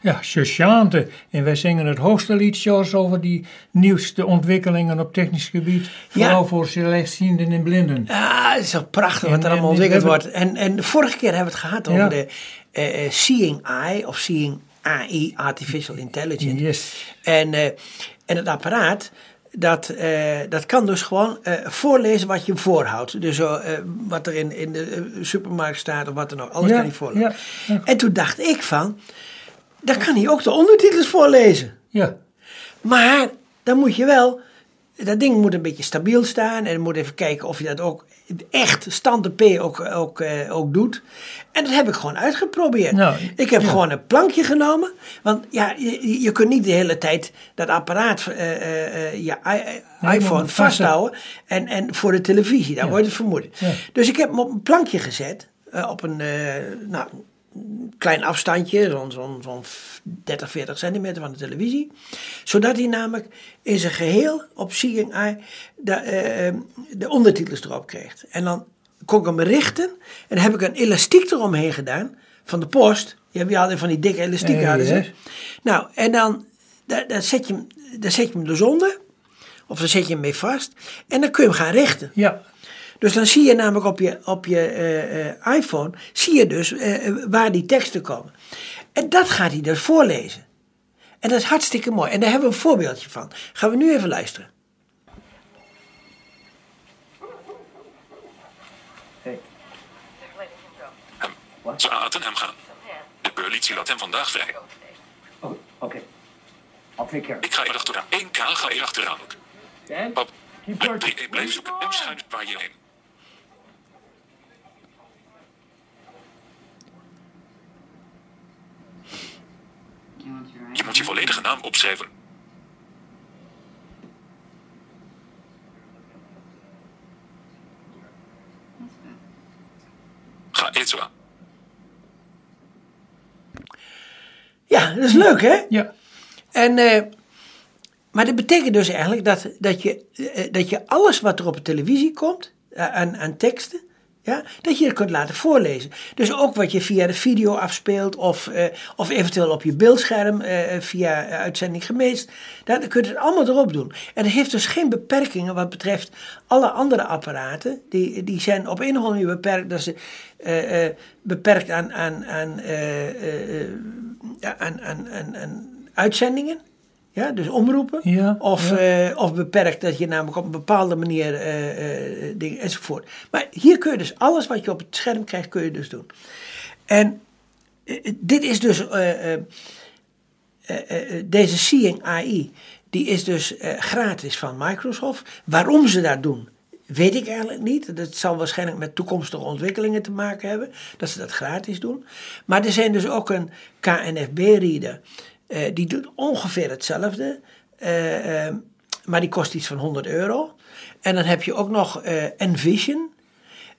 ja, Chante. En wij zingen het hoogste lied, over die nieuwste ontwikkelingen op technisch gebied. Vooral voor slechtzienden en blinden. Ja, het is zo prachtig wat er allemaal ontwikkeld wordt. En, en de vorige keer hebben we het gehad over de uh, Seeing Eye of Seeing AI, Artificial Intelligence. Yes. En, uh, en het apparaat, dat, uh, dat kan dus gewoon uh, voorlezen wat je voorhoudt. Dus uh, wat er in, in de supermarkt staat of wat er nog, alles ja, kan hij voorlezen. Ja. En toen dacht ik van, dan kan hij ook de ondertitels voorlezen. Ja. Maar dan moet je wel, dat ding moet een beetje stabiel staan en moet even kijken of je dat ook echt standaard P ook, ook, uh, ook doet. En dat heb ik gewoon uitgeprobeerd. Nou, ik heb ja. gewoon een plankje genomen. Want ja, je, je kunt niet de hele tijd dat apparaat, uh, uh, je iPhone vasthouden. En, en voor de televisie, daar Ja. wordt het vermoed. Dus ik heb hem op een plankje gezet. op een nou, klein afstandje, zo'n zo'n 30, 40 centimeter van de televisie. Zodat hij namelijk in zijn geheel op Seeing Eye de, eh, de ondertitels erop kreeg. En dan kon ik hem richten en dan heb ik een elastiek eromheen gedaan van de post. Je hebt altijd van die dikke elastieken Eh, hadden ze. yes. Nou, en dan daar, daar zet je hem, daar zet je hem dus onder. Of dan zet je hem mee vast. En dan kun je hem gaan richten. Ja, Dus dan zie je namelijk op je, op je eh, eh, iPhone, zie je dus eh, waar die teksten komen. En dat gaat hij dus voorlezen. En dat is hartstikke mooi. En daar hebben we een voorbeeldje van. Gaan we nu even luisteren. Ze laten hem gaan. De politie laat hem vandaag vrij. Oh, okay. Take care. Ik ga er achteraan. 1K ga er achteraan. Dan, Pap, keep your... 3E blijf zoeken en schuin waar je heen. Je volledige naam opschrijven. Ga zo. Ja, dat is leuk hè? ja. En, eh, maar dat betekent dus eigenlijk dat, dat, je, eh, dat je alles wat er op de televisie komt, eh, aan, aan teksten, dat je het kunt laten voorlezen. Dus ook wat je via de video afspeelt of, eh, of eventueel op je beeldscherm eh, via eh, uitzending gemeest. Dan kun je het allemaal erop doen. En het heeft dus geen beperkingen wat betreft alle andere apparaten. Die, die zijn op een of andere manier beperkt. Dat ze beperkt aan, aan, aan, aan, aan, aan uitzendingen. Ja, dus omroepen. Ja, of, eh, of beperkt dat je namelijk op een bepaalde manier eh, eh, dingen enzovoort. Maar hier kun je dus alles wat je op het scherm krijgt, kun je dus doen. En dit is dus deze Seeing AI, die is dus gratis van Microsoft. Waarom ze dat doen, weet ik eigenlijk niet. Dat zal waarschijnlijk met toekomstige ontwikkelingen te maken hebben, dat ze dat gratis doen. Maar er zijn dus ook een KNFB-reader, die doet ongeveer hetzelfde, eh, eh, maar die kost iets van 100 euro. En dan heb je ook nog eh, Envision.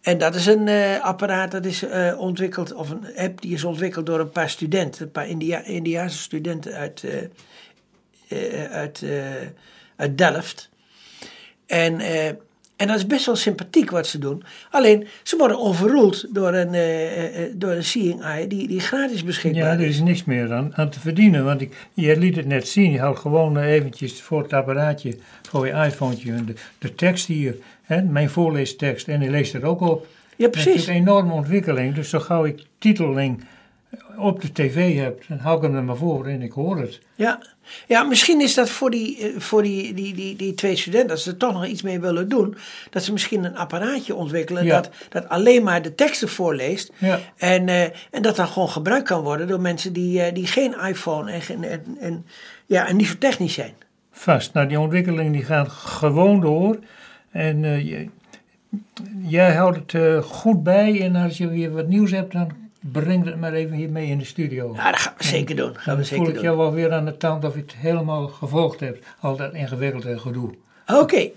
En dat is een eh, apparaat dat is eh, ontwikkeld, of een app die is ontwikkeld door een paar studenten, een paar India Indiaanse studenten uit, eh, eh, uit, eh, uit Delft. En, eh, en dat is best wel sympathiek wat ze doen. Alleen, ze worden overruled door een, eh, door een Seeing Eye die, die gratis beschikbaar Ja, er is. is niks meer aan, aan te verdienen. Want ik, je liet het net zien. Je houdt gewoon eventjes voor het apparaatje, voor je iPhone, de, de tekst hier. Hè, mijn voorleestekst. En die leest er ook op. Ja, Het is precies. een enorme ontwikkeling. Dus zo gauw ik titeling op de tv heb, dan hou ik hem er maar voor en ik hoor het. Ja. ja, misschien is dat voor, die, eh, voor die, die, die, die twee studenten, dat ze er toch nog iets mee willen doen, dat ze misschien een apparaatje ontwikkelen Ja. dat, dat alleen maar de teksten voorleest. Ja. En, eh, en dat dan gewoon gebruikt kan worden door mensen die, eh, die geen iPhone en, en, en, ja, en niet zo technisch zijn. Vast. Nou, die ontwikkeling die gaat gewoon door. En jij houdt het goed bij. En als je weer wat nieuws hebt, dan breng het maar even hier mee in de studio. Ja, dat gaan we zeker doen. Gaan we dan voel zeker ik jou wel weer aan de tand of je het helemaal gevolgd hebt. Al dat ingewikkelde gedoe. Oké,